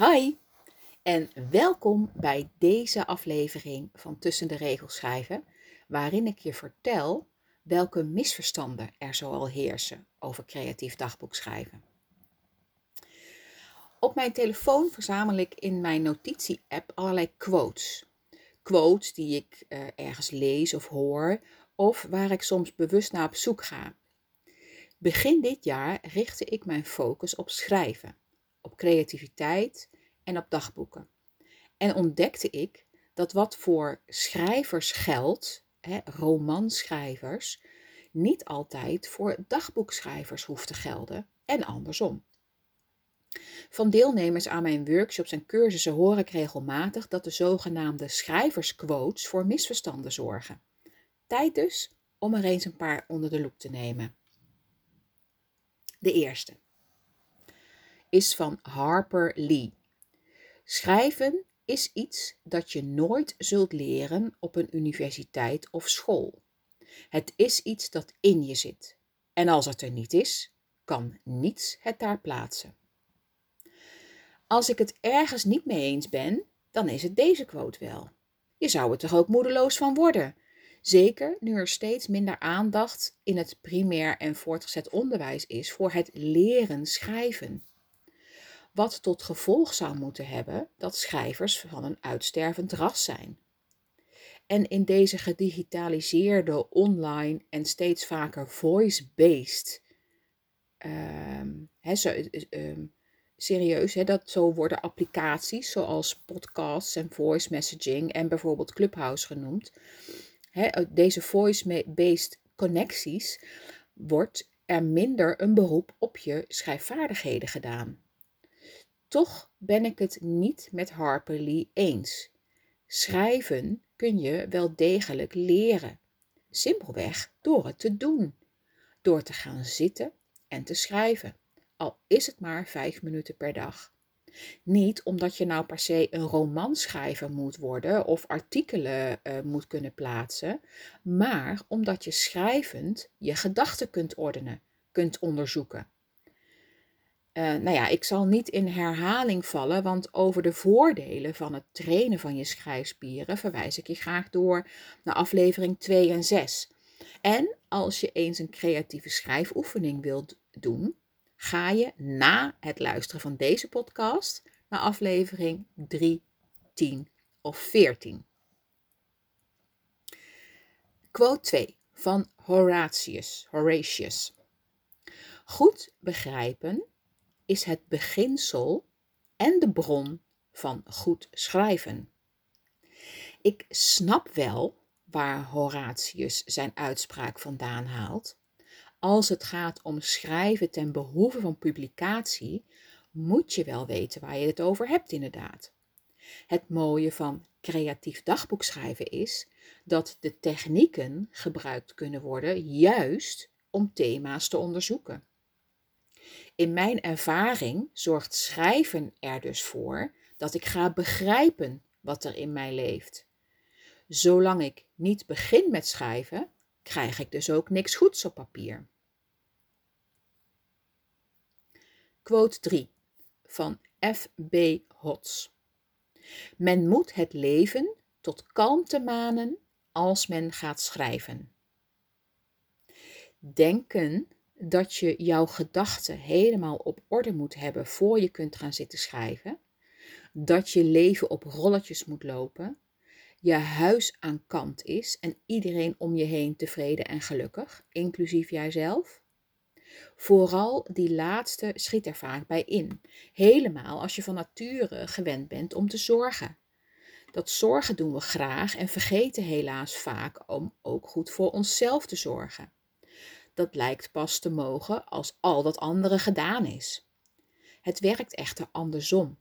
Hi en welkom bij deze aflevering van Tussen de Regels schrijven, waarin ik je vertel welke misverstanden er zoal heersen over creatief dagboek schrijven. Op mijn telefoon verzamel ik in mijn notitie-app allerlei quotes. Quotes die ik uh, ergens lees of hoor, of waar ik soms bewust naar op zoek ga. Begin dit jaar richtte ik mijn focus op schrijven, op creativiteit en op dagboeken. En ontdekte ik dat wat voor schrijvers geldt, hè, romanschrijvers, niet altijd voor dagboekschrijvers hoeft te gelden en andersom. Van deelnemers aan mijn workshops en cursussen hoor ik regelmatig dat de zogenaamde schrijversquotes voor misverstanden zorgen. Tijd dus om er eens een paar onder de loep te nemen. De eerste is van Harper Lee. Schrijven is iets dat je nooit zult leren op een universiteit of school. Het is iets dat in je zit. En als het er niet is, kan niets het daar plaatsen. Als ik het ergens niet mee eens ben, dan is het deze quote wel. Je zou er toch ook moedeloos van worden. Zeker nu er steeds minder aandacht in het primair en voortgezet onderwijs is voor het leren schrijven. Wat tot gevolg zou moeten hebben dat schrijvers van een uitstervend ras zijn. En in deze gedigitaliseerde, online en steeds vaker voice-based, um, serieus, hè, dat zo worden applicaties zoals podcasts en voice messaging en bijvoorbeeld Clubhouse genoemd. Hè, deze voice-based connecties wordt er minder een beroep op je schrijfvaardigheden gedaan. Toch ben ik het niet met Harper Lee eens. Schrijven kun je wel degelijk leren. Simpelweg door het te doen. Door te gaan zitten en te schrijven al is het maar vijf minuten per dag. Niet omdat je nou per se een romanschrijver moet worden of artikelen uh, moet kunnen plaatsen, maar omdat je schrijvend je gedachten kunt ordenen, kunt onderzoeken. Uh, nou ja, ik zal niet in herhaling vallen, want over de voordelen van het trainen van je schrijfspieren verwijs ik je graag door naar aflevering 2 en 6. En als je eens een creatieve schrijfoefening wilt doen, ga je na het luisteren van deze podcast naar aflevering 3, 10 of 14. Quote 2 van Horatius. Horatius. Goed begrijpen is het beginsel en de bron van goed schrijven. Ik snap wel waar Horatius zijn uitspraak vandaan haalt, als het gaat om schrijven ten behoeve van publicatie, moet je wel weten waar je het over hebt, inderdaad. Het mooie van creatief dagboek schrijven is dat de technieken gebruikt kunnen worden juist om thema's te onderzoeken. In mijn ervaring zorgt schrijven er dus voor dat ik ga begrijpen wat er in mij leeft. Zolang ik niet begin met schrijven, krijg ik dus ook niks goeds op papier. Quote 3 van F.B. Hots. Men moet het leven tot kalmte manen als men gaat schrijven. Denken dat je jouw gedachten helemaal op orde moet hebben voor je kunt gaan zitten schrijven, dat je leven op rolletjes moet lopen, je huis aan kant is en iedereen om je heen tevreden en gelukkig, inclusief jijzelf. Vooral die laatste schiet er vaak bij in. Helemaal als je van nature gewend bent om te zorgen. Dat zorgen doen we graag en vergeten helaas vaak om ook goed voor onszelf te zorgen. Dat lijkt pas te mogen als al dat andere gedaan is. Het werkt echter andersom.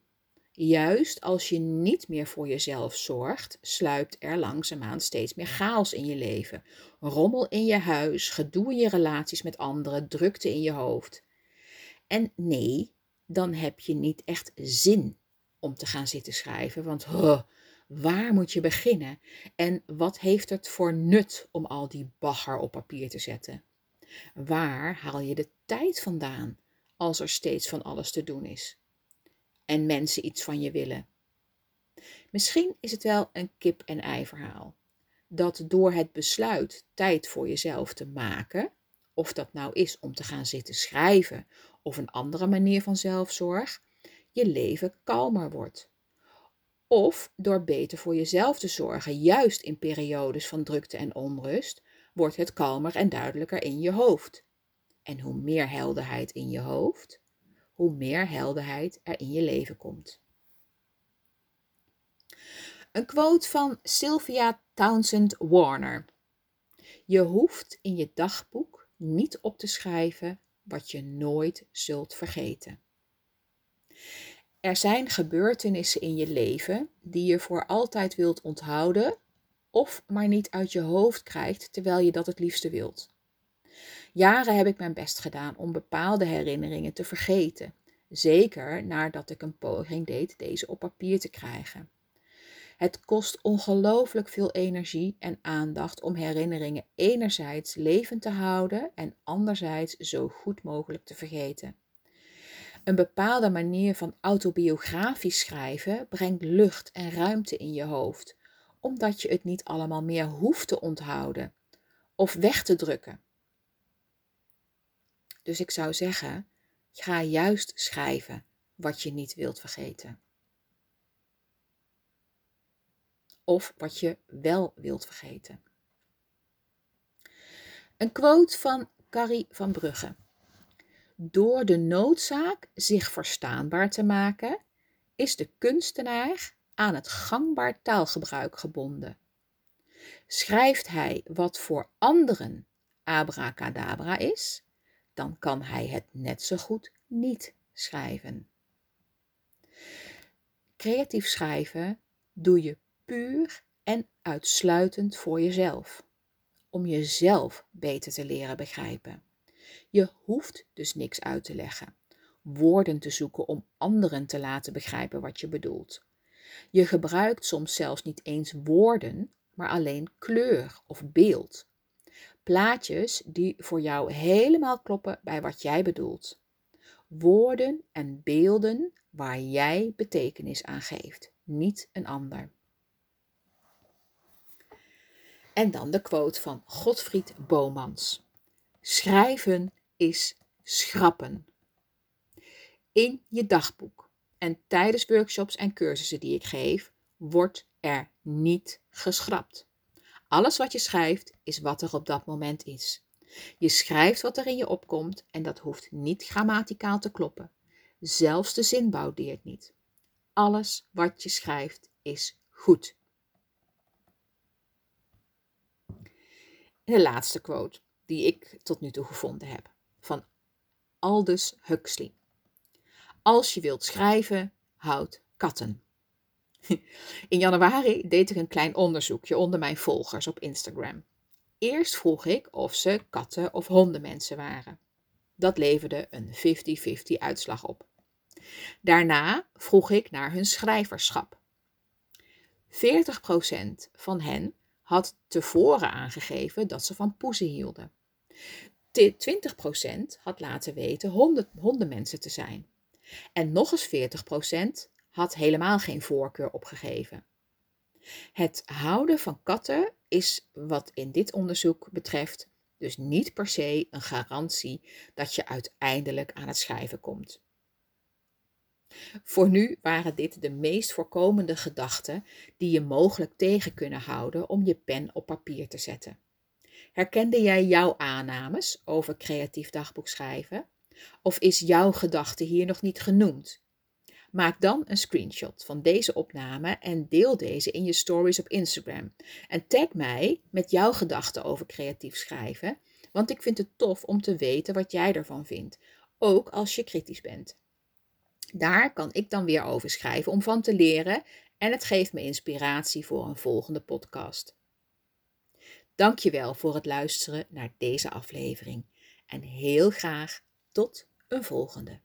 Juist als je niet meer voor jezelf zorgt, sluipt er langzaamaan steeds meer chaos in je leven. Rommel in je huis, gedoe in je relaties met anderen, drukte in je hoofd. En nee, dan heb je niet echt zin om te gaan zitten schrijven, want waar moet je beginnen? En wat heeft het voor nut om al die bagger op papier te zetten? Waar haal je de tijd vandaan als er steeds van alles te doen is? en mensen iets van je willen. Misschien is het wel een kip-en-ei verhaal. Dat door het besluit tijd voor jezelf te maken, of dat nou is om te gaan zitten schrijven of een andere manier van zelfzorg, je leven kalmer wordt. Of door beter voor jezelf te zorgen, juist in periodes van drukte en onrust, wordt het kalmer en duidelijker in je hoofd. En hoe meer helderheid in je hoofd, hoe meer helderheid er in je leven komt. Een quote van Sylvia Townsend Warner. Je hoeft in je dagboek niet op te schrijven wat je nooit zult vergeten. Er zijn gebeurtenissen in je leven die je voor altijd wilt onthouden of maar niet uit je hoofd krijgt terwijl je dat het liefste wilt. Jaren heb ik mijn best gedaan om bepaalde herinneringen te vergeten, zeker nadat ik een poging deed deze op papier te krijgen. Het kost ongelooflijk veel energie en aandacht om herinneringen enerzijds levend te houden en anderzijds zo goed mogelijk te vergeten. Een bepaalde manier van autobiografisch schrijven brengt lucht en ruimte in je hoofd, omdat je het niet allemaal meer hoeft te onthouden of weg te drukken. Dus ik zou zeggen, ga juist schrijven wat je niet wilt vergeten. Of wat je wel wilt vergeten. Een quote van Carrie van Brugge. Door de noodzaak zich verstaanbaar te maken, is de kunstenaar aan het gangbaar taalgebruik gebonden. Schrijft hij wat voor anderen abracadabra is, dan kan hij het net zo goed niet schrijven. Creatief schrijven doe je puur en uitsluitend voor jezelf, om jezelf beter te leren begrijpen. Je hoeft dus niks uit te leggen, woorden te zoeken om anderen te laten begrijpen wat je bedoelt. Je gebruikt soms zelfs niet eens woorden, maar alleen kleur of beeld. Plaatjes die voor jou helemaal kloppen bij wat jij bedoelt. Woorden en beelden waar jij betekenis aan geeft, niet een ander. En dan de quote van Godfried Bomans. Schrijven is schrappen. In je dagboek en tijdens workshops en cursussen die ik geef, wordt er niet geschrapt. Alles wat je schrijft is wat er op dat moment is. Je schrijft wat er in je opkomt en dat hoeft niet grammaticaal te kloppen. Zelfs de zinbouw deert niet. Alles wat je schrijft is goed. De laatste quote die ik tot nu toe gevonden heb van Aldous Huxley. Als je wilt schrijven, houd katten. In januari deed ik een klein onderzoekje onder mijn volgers op Instagram. Eerst vroeg ik of ze katten- of hondenmensen waren. Dat leverde een 50-50 uitslag op. Daarna vroeg ik naar hun schrijverschap. 40% van hen had tevoren aangegeven dat ze van poezen hielden. 20% had laten weten hondenmensen te zijn. En nog eens 40% had helemaal geen voorkeur opgegeven. Het houden van katten is wat in dit onderzoek betreft dus niet per se een garantie dat je uiteindelijk aan het schrijven komt. Voor nu waren dit de meest voorkomende gedachten die je mogelijk tegen kunnen houden om je pen op papier te zetten. Herkende jij jouw aannames over creatief dagboek schrijven? Of is jouw gedachte hier nog niet genoemd? Maak dan een screenshot van deze opname en deel deze in je stories op Instagram. En tag mij met jouw gedachten over creatief schrijven, want ik vind het tof om te weten wat jij ervan vindt, ook als je kritisch bent. Daar kan ik dan weer over schrijven om van te leren en het geeft me inspiratie voor een volgende podcast. Dankjewel voor het luisteren naar deze aflevering en heel graag tot een volgende.